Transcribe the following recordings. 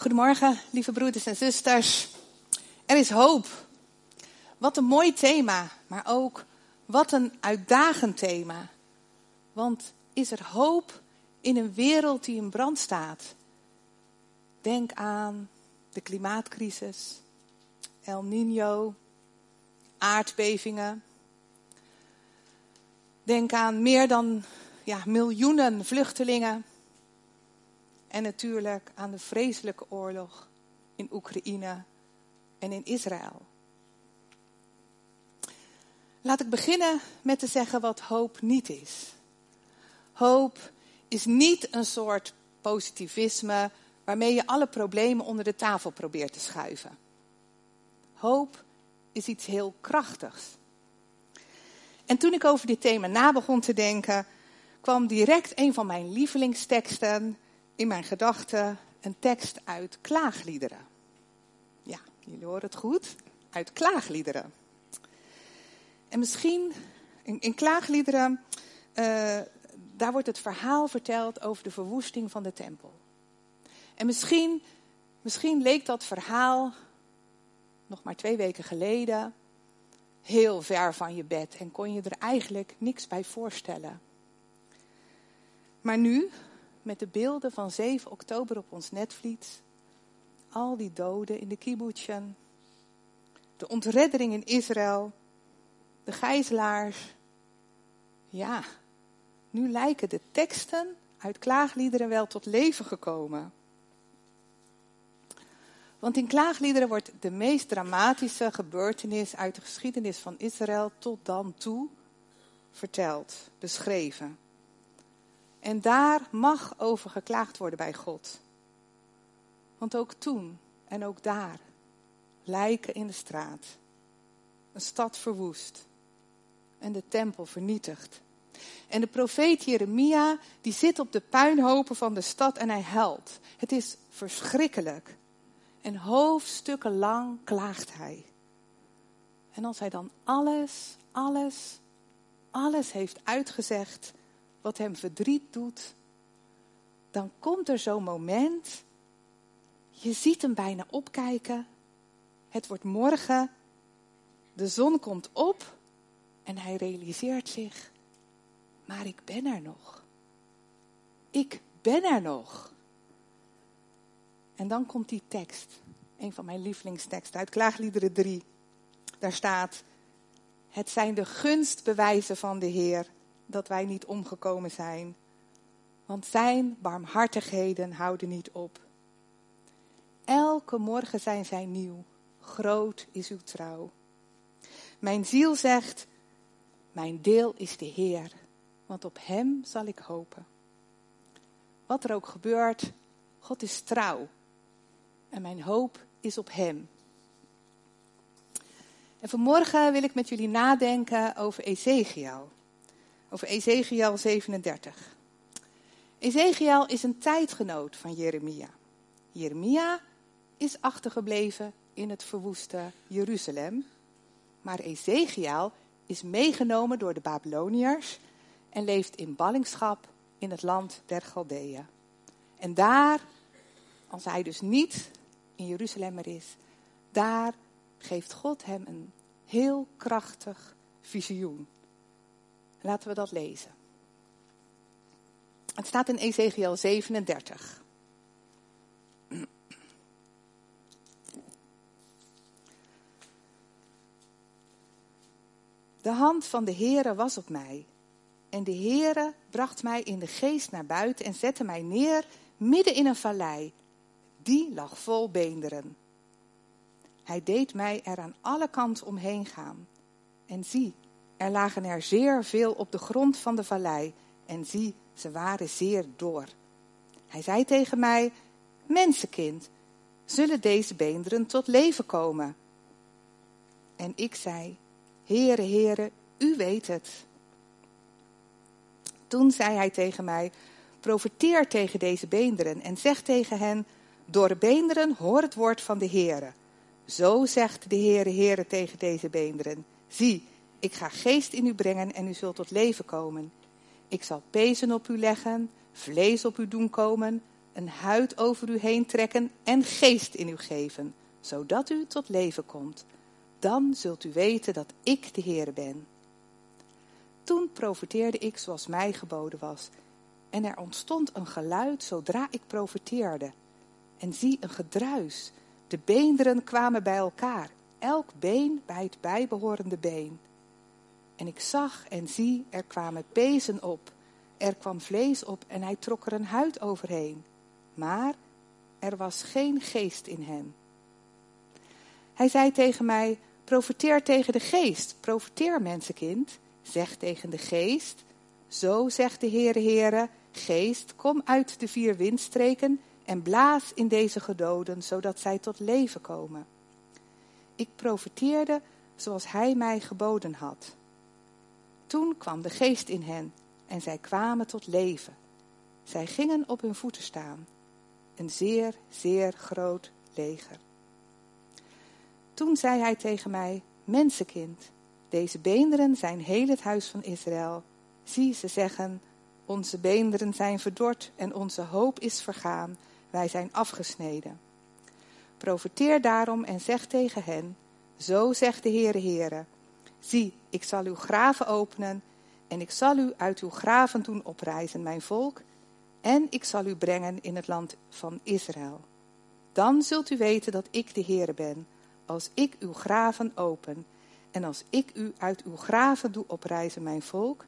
Goedemorgen, lieve broeders en zusters. Er is hoop. Wat een mooi thema, maar ook wat een uitdagend thema. Want is er hoop in een wereld die in brand staat? Denk aan de klimaatcrisis, El Nino, aardbevingen. Denk aan meer dan ja, miljoenen vluchtelingen. En natuurlijk aan de vreselijke oorlog in Oekraïne en in Israël. Laat ik beginnen met te zeggen wat hoop niet is. Hoop is niet een soort positivisme waarmee je alle problemen onder de tafel probeert te schuiven. Hoop is iets heel krachtigs. En toen ik over dit thema na begon te denken, kwam direct een van mijn lievelingsteksten in mijn gedachten, een tekst uit klaagliederen. Ja, jullie horen het goed, uit klaagliederen. En misschien in, in klaagliederen, uh, daar wordt het verhaal verteld over de verwoesting van de tempel. En misschien, misschien leek dat verhaal nog maar twee weken geleden heel ver van je bed en kon je er eigenlijk niks bij voorstellen. Maar nu, met de beelden van 7 oktober op ons netvlies, al die doden in de kibbutzen, de ontreddering in Israël, de gijzelaars. Ja, nu lijken de teksten uit klaagliederen wel tot leven gekomen. Want in klaagliederen wordt de meest dramatische gebeurtenis uit de geschiedenis van Israël tot dan toe verteld, beschreven. En daar mag over geklaagd worden bij God. Want ook toen en ook daar lijken in de straat, een stad verwoest en de tempel vernietigd. En de profeet Jeremia, die zit op de puinhopen van de stad en hij huilt. Het is verschrikkelijk. En hoofdstukken lang klaagt hij. En als hij dan alles, alles, alles heeft uitgezegd wat hem verdriet doet, dan komt er zo'n moment, je ziet hem bijna opkijken, het wordt morgen, de zon komt op en hij realiseert zich, maar ik ben er nog. Ik ben er nog. En dan komt die tekst, een van mijn lievelingsteksten uit Klaagliederen 3. Daar staat, het zijn de gunstbewijzen van de Heer dat wij niet omgekomen zijn, want zijn barmhartigheden houden niet op. Elke morgen zijn zij nieuw, groot is uw trouw. Mijn ziel zegt, mijn deel is de Heer, want op Hem zal ik hopen. Wat er ook gebeurt, God is trouw en mijn hoop is op Hem. En vanmorgen wil ik met jullie nadenken over Ezekiel. Over Ezekiel 37. Ezekiel is een tijdgenoot van Jeremia. Jeremia is achtergebleven in het verwoeste Jeruzalem. Maar Ezekiel is meegenomen door de Babyloniërs en leeft in ballingschap in het land der Galdeeën. En daar, als hij dus niet in Jeruzalem er is, daar geeft God hem een heel krachtig visioen. Laten we dat lezen. Het staat in Ezekiel 37. De hand van de Heere was op mij. En de Heere bracht mij in de geest naar buiten en zette mij neer midden in een vallei. Die lag vol beenderen. Hij deed mij er aan alle kanten omheen gaan. En zie, er lagen er zeer veel op de grond van de vallei. En zie, ze waren zeer door. Hij zei tegen mij: Mensenkind, zullen deze beenderen tot leven komen? En ik zei: Heere, Heere, u weet het. Toen zei hij tegen mij: Profeteer tegen deze beenderen en zeg tegen hen: Door de beenderen hoor het woord van de Heere. Zo zegt de Heere, Heere tegen deze beenderen: Zie, ik ga geest in u brengen en u zult tot leven komen. Ik zal pezen op u leggen, vlees op u doen komen, een huid over u heen trekken en geest in u geven, zodat u tot leven komt. Dan zult u weten dat ik de Heere ben. Toen profeteerde ik zoals mij geboden was. En er ontstond een geluid zodra ik profeteerde. En zie een gedruis. De beenderen kwamen bij elkaar, elk been bij het bijbehorende been. En ik zag en zie, er kwamen pezen op. Er kwam vlees op en hij trok er een huid overheen. Maar er was geen geest in hen. Hij zei tegen mij, profeteer tegen de geest, profeteer mensenkind. Zeg tegen de geest, zo zegt de Heere Heere, geest, kom uit de vier windstreken en blaas in deze gedoden, zodat zij tot leven komen. Ik profeteerde zoals hij mij geboden had. Toen kwam de geest in hen en zij kwamen tot leven. Zij gingen op hun voeten staan. Een zeer, zeer groot leger. Toen zei hij tegen mij, mensenkind, deze beenderen zijn heel het huis van Israël. Zie, ze zeggen, onze beenderen zijn verdord en onze hoop is vergaan. Wij zijn afgesneden. Profeteer daarom en zeg tegen hen, zo zegt de Heere Heere, zie, ik zal uw graven openen en ik zal u uit uw graven doen oprijzen, mijn volk, en ik zal u brengen in het land van Israël. Dan zult u weten dat ik de Heere ben, als ik uw graven open en als ik u uit uw graven doe oprijzen, mijn volk.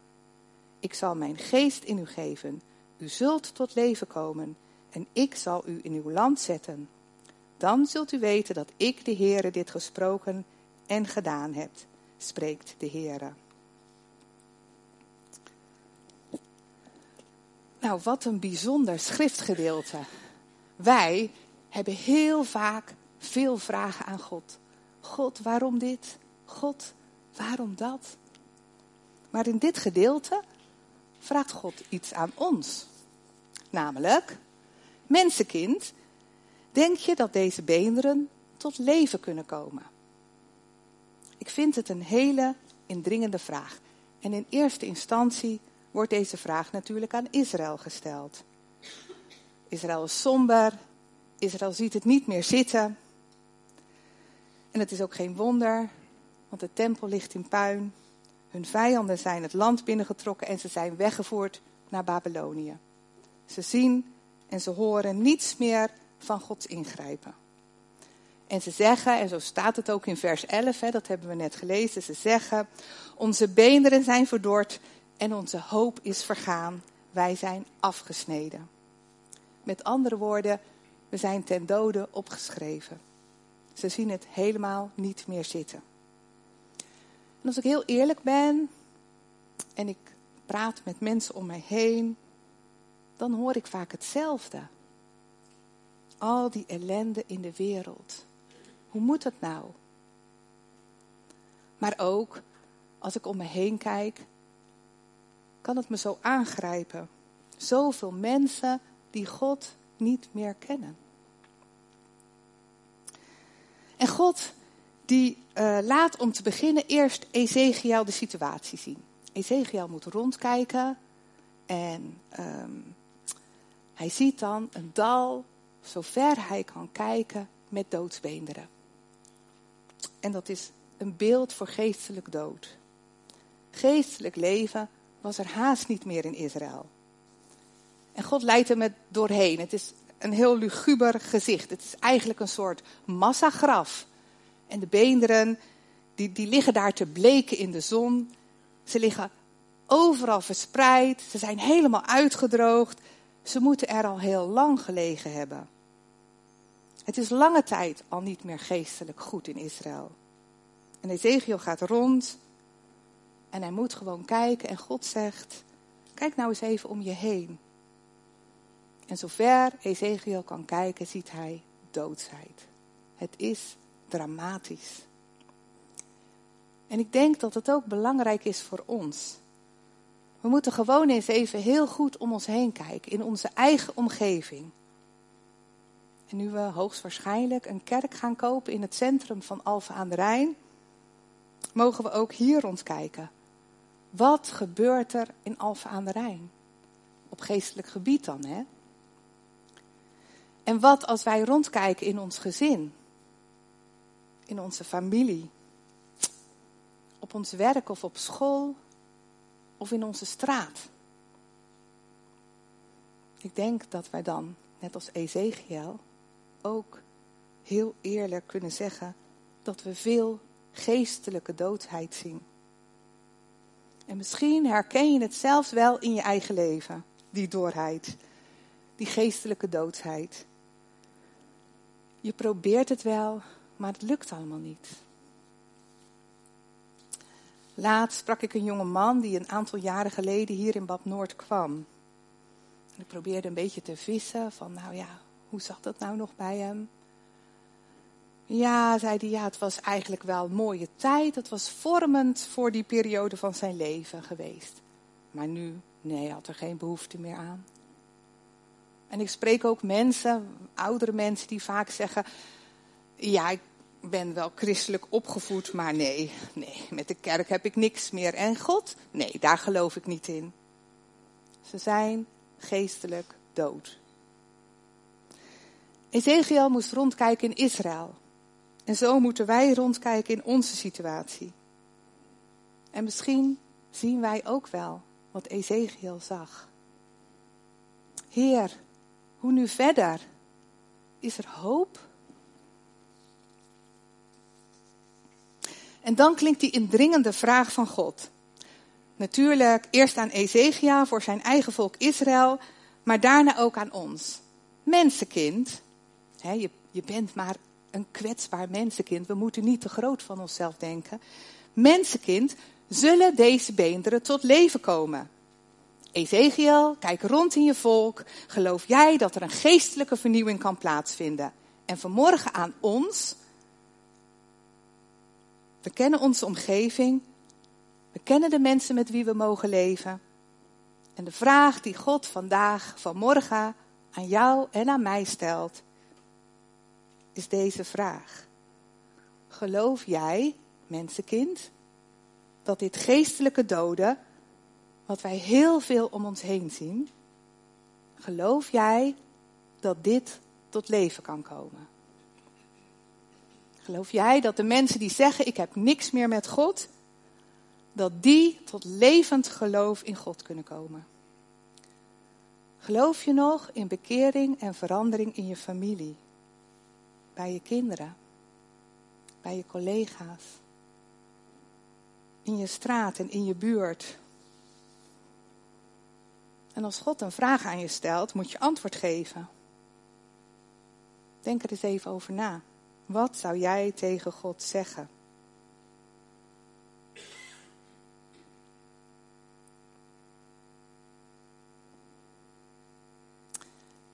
Ik zal mijn geest in u geven, u zult tot leven komen en ik zal u in uw land zetten. Dan zult u weten dat ik de Heere dit gesproken en gedaan heb, spreekt de Heere. Nou, wat een bijzonder schriftgedeelte. Wij hebben heel vaak veel vragen aan God. God, waarom dit? God, waarom dat? Maar in dit gedeelte vraagt God iets aan ons. Namelijk, mensenkind, denk je dat deze beenderen tot leven kunnen komen? Ik vind het een hele indringende vraag. En in eerste instantie wordt deze vraag natuurlijk aan Israël gesteld. Israël is somber, Israël ziet het niet meer zitten. En het is ook geen wonder, want de tempel ligt in puin. Hun vijanden zijn het land binnengetrokken en ze zijn weggevoerd naar Babylonië. Ze zien en ze horen niets meer van Gods ingrijpen. En ze zeggen, en zo staat het ook in vers 11, hè, dat hebben we net gelezen, ze zeggen, onze beenderen zijn verdord en onze hoop is vergaan. Wij zijn afgesneden. Met andere woorden, we zijn ten dode opgeschreven. Ze zien het helemaal niet meer zitten. En als ik heel eerlijk ben en ik praat met mensen om mij heen, dan hoor ik vaak hetzelfde. Al die ellende in de wereld. Hoe moet dat nou? Maar ook als ik om me heen kijk, kan het me zo aangrijpen. Zoveel mensen die God niet meer kennen. En God die uh, laat om te beginnen eerst Ezekiel de situatie zien. Ezekiel moet rondkijken en um, hij ziet dan een dal, zover hij kan kijken, met doodsbeenderen. En dat is een beeld voor geestelijk dood. Geestelijk leven was er haast niet meer in Israël. En God leidt hem er doorheen. Het is een heel luguber gezicht. Het is eigenlijk een soort massagraf. En de beenderen, die, die liggen daar te bleken in de zon. Ze liggen overal verspreid. Ze zijn helemaal uitgedroogd. Ze moeten er al heel lang gelegen hebben. Het is lange tijd al niet meer geestelijk goed in Israël. En Ezekiel gaat rond en hij moet gewoon kijken en God zegt, kijk nou eens even om je heen. En zover Ezekiel kan kijken, ziet hij doodsheid. Het is dramatisch. En ik denk dat het ook belangrijk is voor ons. We moeten gewoon eens even heel goed om ons heen kijken, in onze eigen omgeving. En nu we hoogstwaarschijnlijk een kerk gaan kopen in het centrum van Alphen aan de Rijn, mogen we ook hier rondkijken. Wat gebeurt er in Alphen aan de Rijn? Op geestelijk gebied dan, hè? En wat als wij rondkijken in ons gezin, in onze familie, op ons werk of op school of in onze straat? Ik denk dat wij dan, net als Ezekiel, ook heel eerlijk kunnen zeggen dat we veel geestelijke doodheid zien. En misschien herken je het zelfs wel in je eigen leven, die doorheid, die geestelijke doodheid. Je probeert het wel, maar het lukt allemaal niet. Laatst sprak ik een jonge man die een aantal jaren geleden hier in Bad Noord kwam. En ik probeerde een beetje te vissen van, nou ja, hoe zat dat nou nog bij hem? Ja, zei hij, ja, het was eigenlijk wel een mooie tijd. Het was vormend voor die periode van zijn leven geweest. Maar nu, nee, had er geen behoefte meer aan. En ik spreek ook mensen, oudere mensen, die vaak zeggen: Ja, ik ben wel christelijk opgevoed, maar nee, nee, met de kerk heb ik niks meer. En God? Nee, daar geloof ik niet in. Ze zijn geestelijk dood. Ezekiel moest rondkijken in Israël. En zo moeten wij rondkijken in onze situatie. En misschien zien wij ook wel wat Ezekiel zag. Heer, hoe nu verder? Is er hoop? En dan klinkt die indringende vraag van God. Natuurlijk eerst aan Ezekiel voor zijn eigen volk Israël, maar daarna ook aan ons. Mensenkind, je, je bent maar een kwetsbaar mensenkind. We moeten niet te groot van onszelf denken. Mensenkind, zullen deze beenderen tot leven komen? Ezekiel, kijk rond in je volk. Geloof jij dat er een geestelijke vernieuwing kan plaatsvinden? En vanmorgen aan ons. We kennen onze omgeving. We kennen de mensen met wie we mogen leven. En de vraag die God vandaag, vanmorgen aan jou en aan mij stelt, is deze vraag. Geloof jij, mensenkind, dat dit geestelijke doden, wat wij heel veel om ons heen zien, geloof jij dat dit tot leven kan komen? Geloof jij dat de mensen die zeggen ik heb niks meer met God, dat die tot levend geloof in God kunnen komen? Geloof je nog in bekering en verandering in je familie? Bij je kinderen, bij je collega's, in je straat en in je buurt. En als God een vraag aan je stelt, moet je antwoord geven. Denk er eens even over na. Wat zou jij tegen God zeggen?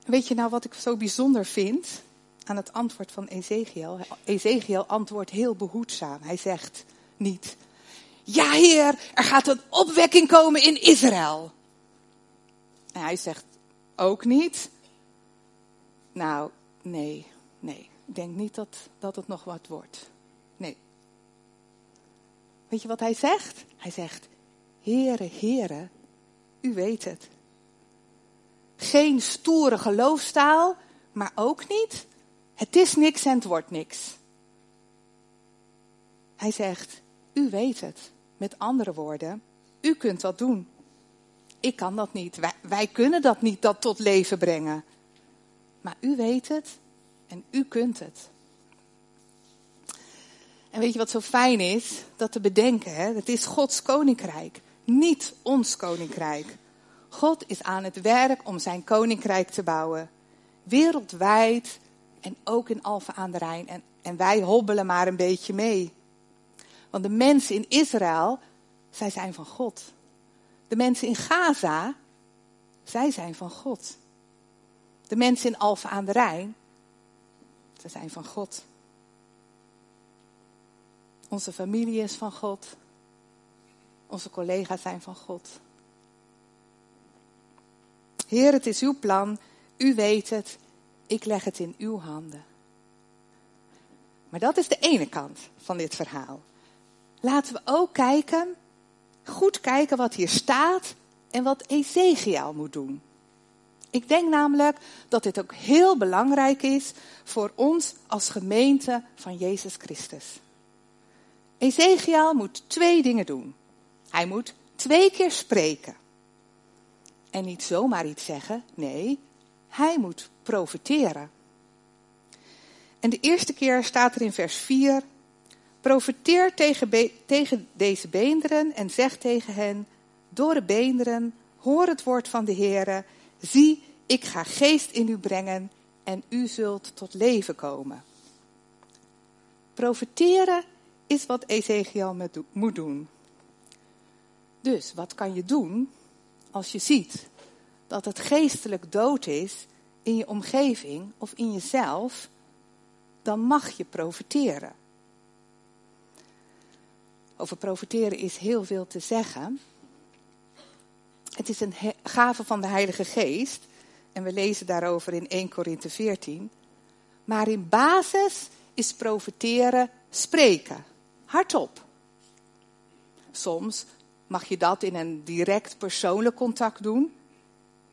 Weet je nou wat ik zo bijzonder vind? Aan het antwoord van Ezekiel. Ezekiel antwoordt heel behoedzaam. Hij zegt niet, ja heer, er gaat een opwekking komen in Israël. En hij zegt ook niet, nou nee, nee, ik denk niet dat, dat het nog wat wordt. Nee. Weet je wat hij zegt? Hij zegt, Heere, Heere, u weet het. Geen stoere geloofstaal, maar ook niet het is niks en het wordt niks. Hij zegt, u weet het. Met andere woorden, u kunt dat doen. Ik kan dat niet. Wij, kunnen dat niet, dat tot leven brengen. Maar u weet het en u kunt het. En weet je wat zo fijn is? Dat te bedenken, het is Gods koninkrijk, niet ons koninkrijk. God is aan het werk om zijn koninkrijk te bouwen. Wereldwijd en ook in Alphen aan de Rijn. En, en wij hobbelen maar een beetje mee. Want de mensen in Israël, zij zijn van God. De mensen in Gaza, zij zijn van God. De mensen in Alphen aan de Rijn, zij zijn van God. Onze familie is van God. Onze collega's zijn van God. Heer, het is uw plan. U weet het ik leg het in uw handen. Maar dat is de ene kant van dit verhaal. Laten we ook kijken, goed kijken wat hier staat en wat Ezekiel moet doen. Ik denk namelijk dat dit ook heel belangrijk is voor ons als gemeente van Jezus Christus. Ezekiel moet twee dingen doen. Hij moet twee keer spreken. En niet zomaar iets zeggen, nee, hij moet profeteren. En de eerste keer staat er in vers 4: Profeteer tegen, tegen deze beenderen en zeg tegen hen: Door de beenderen, hoor het woord van de Heere. Zie, ik ga geest in u brengen en u zult tot leven komen. Profeteren is wat Ezekiel moet doen. Dus wat kan je doen als je ziet dat het geestelijk dood is in je omgeving of in jezelf? Dan mag je profiteren. Over profiteren is heel veel te zeggen. Het is een gave van de Heilige Geest. En we lezen daarover in 1 Korinthe 14. Maar in basis is profiteren spreken. Hardop. Soms mag je dat in een direct persoonlijk contact doen.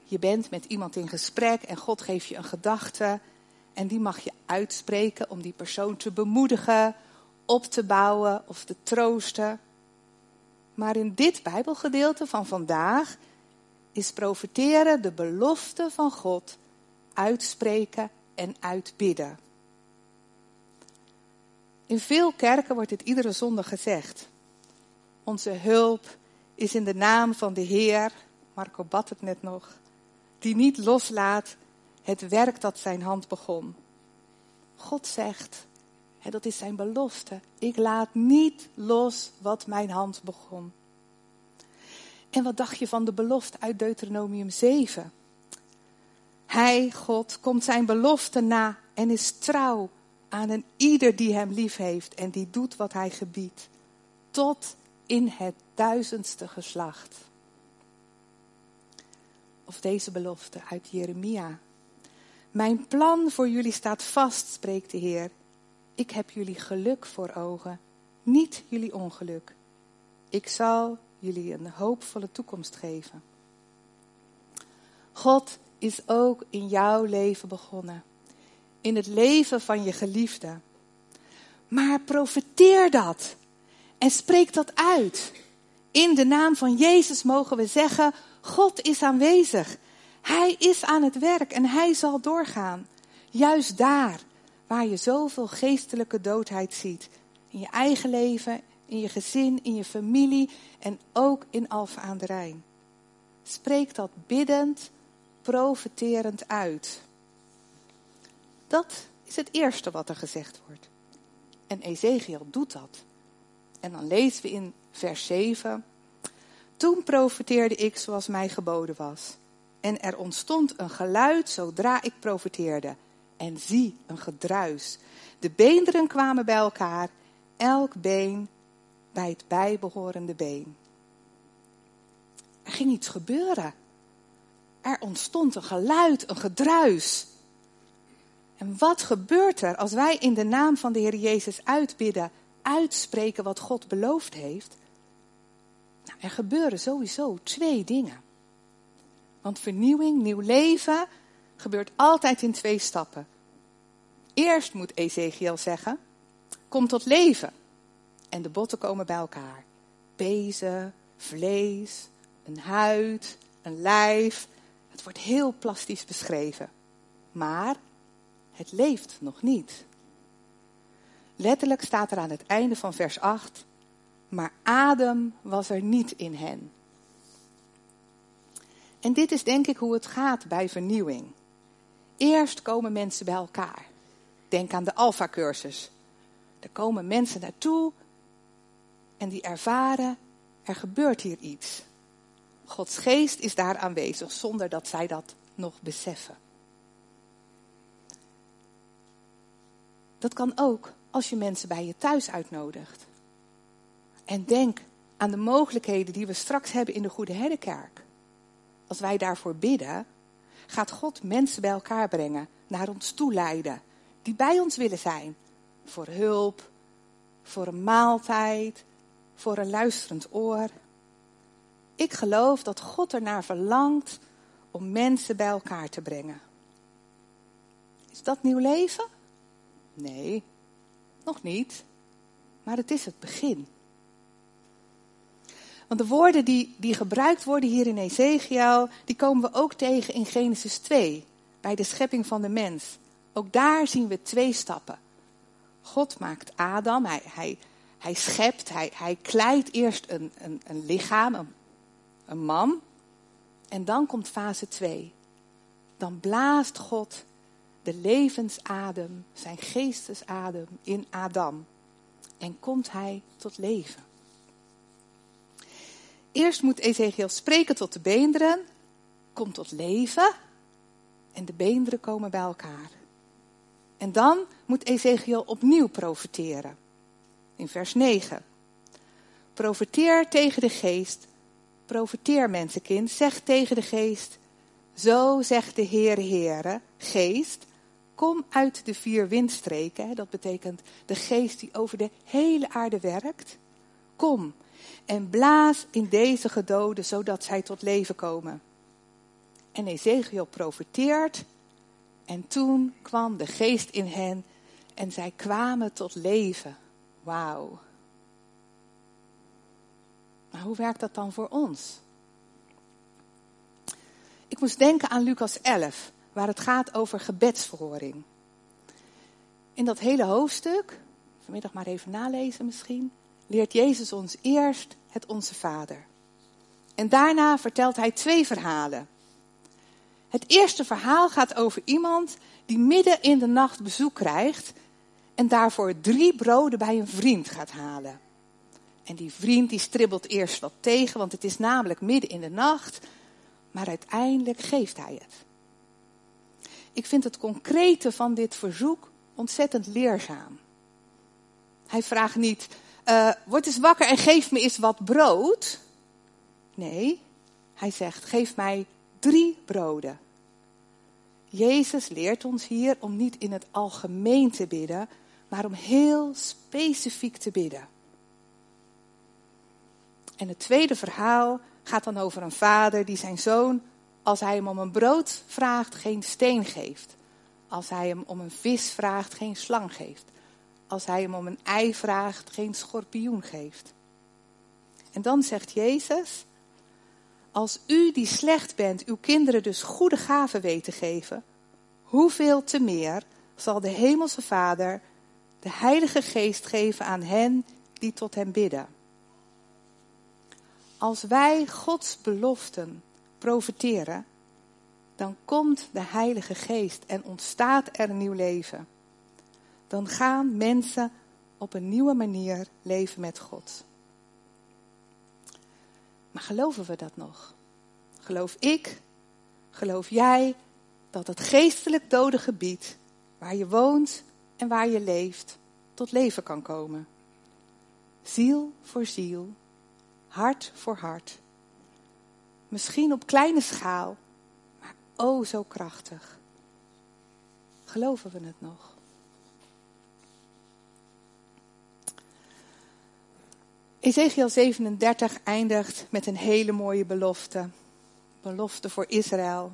Je bent met iemand in gesprek en God geeft je een gedachte. En die mag je uitspreken om die persoon te bemoedigen, op te bouwen of te troosten. Maar in dit Bijbelgedeelte van vandaag is profiteren de belofte van God uitspreken en uitbidden. In veel kerken wordt dit iedere zondag gezegd. Onze hulp is in de naam van de Heer, Marco bad het net nog, die niet loslaat het werk dat zijn hand begon. God zegt, hè, dat is zijn belofte, ik laat niet los wat mijn hand begon. En wat dacht je van de belofte uit Deuteronomium 7? Hij, God, komt zijn belofte na en is trouw aan een ieder die hem lief heeft en die doet wat hij gebiedt. Tot in het duizendste geslacht. Of deze belofte uit Jeremia. Mijn plan voor jullie staat vast, spreekt de Heer. Ik heb jullie geluk voor ogen, niet jullie ongeluk. Ik zal jullie een hoopvolle toekomst geven. God is ook in jouw leven begonnen. In het leven van je geliefde. Maar profiteer dat. En spreek dat uit. In de naam van Jezus mogen we zeggen, God is aanwezig. Hij is aan het werk en hij zal doorgaan. Juist daar waar je zoveel geestelijke doodheid ziet. In je eigen leven, in je gezin, in je familie en ook in Alfa aan de Rijn. Spreek dat biddend, profeterend uit. Dat is het eerste wat er gezegd wordt. En Ezekiel doet dat. En dan lezen we in vers 7. Toen profeteerde ik zoals mij geboden was. En er ontstond een geluid zodra ik profeteerde. En zie, een gedruis. De beenderen kwamen bij elkaar, elk been bij het bijbehorende been. Er ging iets gebeuren. Er ontstond een geluid, een gedruis. En wat gebeurt er als wij in de naam van de Heer Jezus uitbidden, uitspreken wat God beloofd heeft? Nou, er gebeuren sowieso twee dingen. Want vernieuwing, nieuw leven, gebeurt altijd in twee stappen. Eerst moet Ezekiel zeggen, kom tot leven. En de botten komen bij elkaar. Pezen, vlees, een huid, een lijf. Het wordt heel plastisch beschreven. Maar het leeft nog niet. Letterlijk staat er aan het einde van vers 8, maar adem was er niet in hen. En dit is denk ik hoe het gaat bij vernieuwing. Eerst komen mensen bij elkaar. Denk aan de Alpha-cursus. Er komen mensen naartoe en die ervaren, er gebeurt hier iets. Gods geest is daar aanwezig zonder dat zij dat nog beseffen. Dat kan ook als je mensen bij je thuis uitnodigt. En denk aan de mogelijkheden die we straks hebben in de Goede Herdenkerk. Als wij daarvoor bidden, gaat God mensen bij elkaar brengen, naar ons toe leiden, die bij ons willen zijn. Voor hulp, voor een maaltijd, voor een luisterend oor. Ik geloof dat God ernaar verlangt om mensen bij elkaar te brengen. Is dat nieuw leven? Nee, nog niet. Maar het is het begin. De woorden die, die gebruikt worden hier in Ezekiel, die komen we ook tegen in Genesis 2, bij de schepping van de mens. Ook daar zien we twee stappen. God maakt Adam, hij, hij, hij schept, hij, hij kleidt eerst een, een, een lichaam, een, een man. En dan komt fase 2. Dan blaast God de levensadem, zijn geestesadem in Adam. En komt hij tot leven. Eerst moet Ezekiel spreken tot de beenderen, komt tot leven en de beenderen komen bij elkaar. En dan moet Ezekiel opnieuw profeteren. In vers 9. Profeteer tegen de geest. Profeteer mensenkind. Zeg tegen de geest. Zo zegt de Heer Heere, geest. Kom uit de vier windstreken. Dat betekent de geest die over de hele aarde werkt. Kom en blaas in deze gedoden, zodat zij tot leven komen. En Ezekiel profeteert en toen kwam de geest in hen en zij kwamen tot leven. Wauw. Maar hoe werkt dat dan voor ons? Ik moest denken aan Lucas 11, waar het gaat over gebedsverhoring. In dat hele hoofdstuk, vanmiddag maar even nalezen misschien, leert Jezus ons eerst het Onze Vader. En daarna vertelt hij twee verhalen. Het eerste verhaal gaat over iemand die midden in de nacht bezoek krijgt en daarvoor drie broden bij een vriend gaat halen. En die vriend die stribbelt eerst wat tegen, want het is namelijk midden in de nacht, maar uiteindelijk geeft hij het. Ik vind het concrete van dit verzoek ontzettend leerzaam. Hij vraagt niet, uh, word eens wakker en geef me eens wat brood. Nee, hij zegt, geef mij drie broden. Jezus leert ons hier om niet in het algemeen te bidden, maar om heel specifiek te bidden. En het tweede verhaal gaat dan over een vader die zijn zoon, als hij hem om een brood vraagt, geen steen geeft. Als hij hem om een vis vraagt, geen slang geeft als hij hem om een ei vraagt, geen schorpioen geeft. En dan zegt Jezus, als u die slecht bent, uw kinderen dus goede gaven weten geven, hoeveel te meer zal de Hemelse Vader de Heilige Geest geven aan hen die tot hem bidden. Als wij Gods beloften profiteren, dan komt de Heilige Geest en ontstaat er een nieuw leven dan gaan mensen op een nieuwe manier leven met God. Maar geloven we dat nog? Geloof ik, geloof jij dat het geestelijk dode gebied waar je woont en waar je leeft tot leven kan komen? Ziel voor ziel, hart voor hart. Misschien op kleine schaal, maar oh zo krachtig. Geloven we het nog? Ezekiel 37 eindigt met een hele mooie belofte. Belofte voor Israël.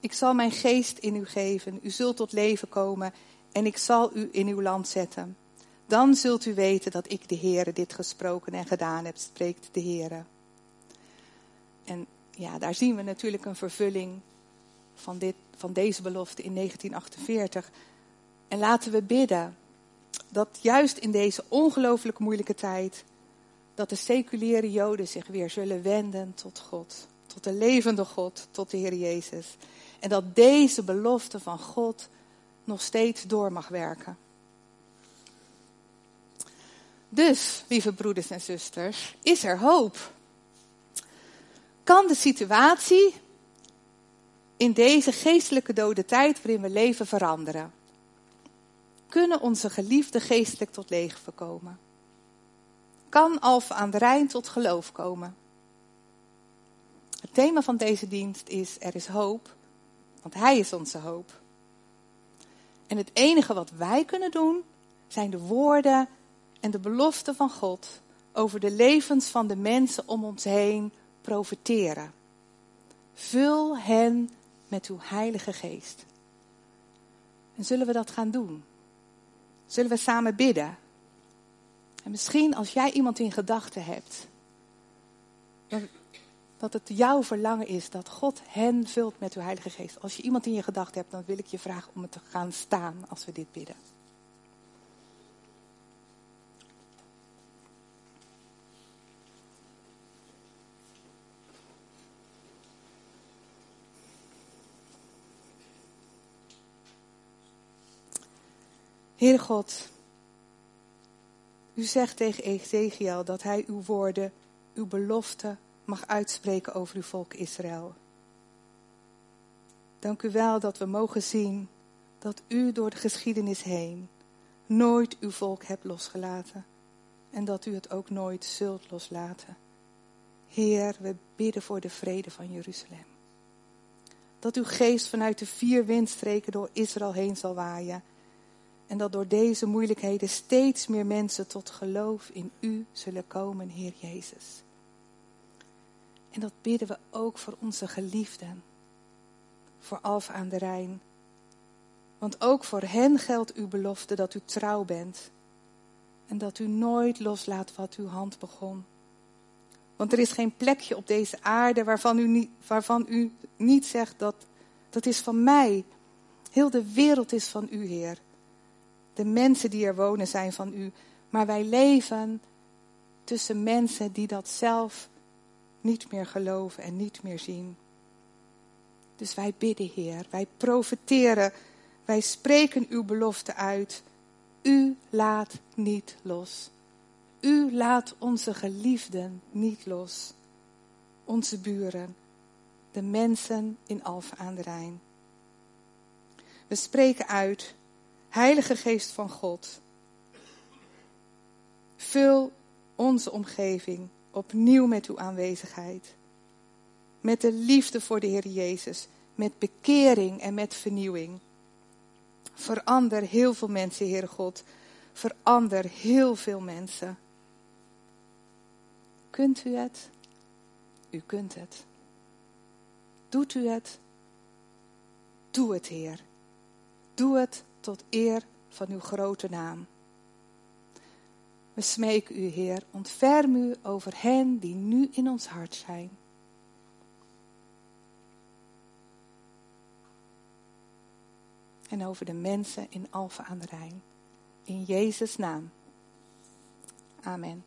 Ik zal mijn geest in u geven, u zult tot leven komen en ik zal u in uw land zetten. Dan zult u weten dat ik de Heere dit gesproken en gedaan heb, spreekt de Heere. En ja, daar zien we natuurlijk een vervulling van, dit, van deze belofte in 1948. En laten we bidden dat juist in deze ongelooflijk moeilijke tijd dat de seculiere Joden zich weer zullen wenden tot God, tot de levende God, tot de Heer Jezus. En dat deze belofte van God nog steeds door mag werken. Dus, lieve broeders en zusters, is er hoop? Kan de situatie in deze geestelijke dode tijd waarin we leven veranderen? Kunnen onze geliefden geestelijk tot leven komen? Kan Alphen aan de Rijn tot geloof komen. Het thema van deze dienst is Er is hoop, want Hij is onze hoop. En het enige wat wij kunnen doen, zijn de woorden en de beloften van God over de levens van de mensen om ons heen profiteren. Vul hen met uw Heilige Geest. En zullen we dat gaan doen? Zullen we samen bidden? En misschien als jij iemand in gedachten hebt, dat het jouw verlangen is dat God hen vult met uw Heilige Geest. Als je iemand in je gedachten hebt, dan wil ik je vragen om het te gaan staan als we dit bidden. Heere God, u zegt tegen Ezekiel dat hij uw woorden, uw beloften mag uitspreken over uw volk Israël. Dank u wel dat we mogen zien dat u door de geschiedenis heen nooit uw volk hebt losgelaten en dat u het ook nooit zult loslaten. Heer, we bidden voor de vrede van Jeruzalem. Dat uw geest vanuit de vier windstreken door Israël heen zal waaien en dat door deze moeilijkheden steeds meer mensen tot geloof in U zullen komen, Heer Jezus. En dat bidden we ook voor onze geliefden, voor Alfa aan de Rijn. Want ook voor hen geldt uw belofte dat u trouw bent en dat u nooit loslaat wat uw hand begon. Want er is geen plekje op deze aarde waarvan u niet, waarvan u niet zegt dat dat is van mij. Heel de wereld is van u, Heer. De mensen die er wonen zijn van u. Maar wij leven tussen mensen die dat zelf niet meer geloven en niet meer zien. Dus wij bidden, Heer, wij profeteren, wij spreken uw belofte uit. U laat niet los. U laat onze geliefden niet los. Onze buren, de mensen in Alphen aan de Rijn. We spreken uit Heilige Geest van God, vul onze omgeving opnieuw met uw aanwezigheid. Met de liefde voor de Heer Jezus, met bekering en met vernieuwing. Verander heel veel mensen, Heere God. Verander heel veel mensen. Kunt u het? U kunt het. Doet u het? Doe het, Heer. Doe het tot eer van uw grote naam. We smeken u, Heer, ontferm u over hen die nu in ons hart zijn. En over de mensen in Alphen aan de Rijn. In Jezus' naam. Amen.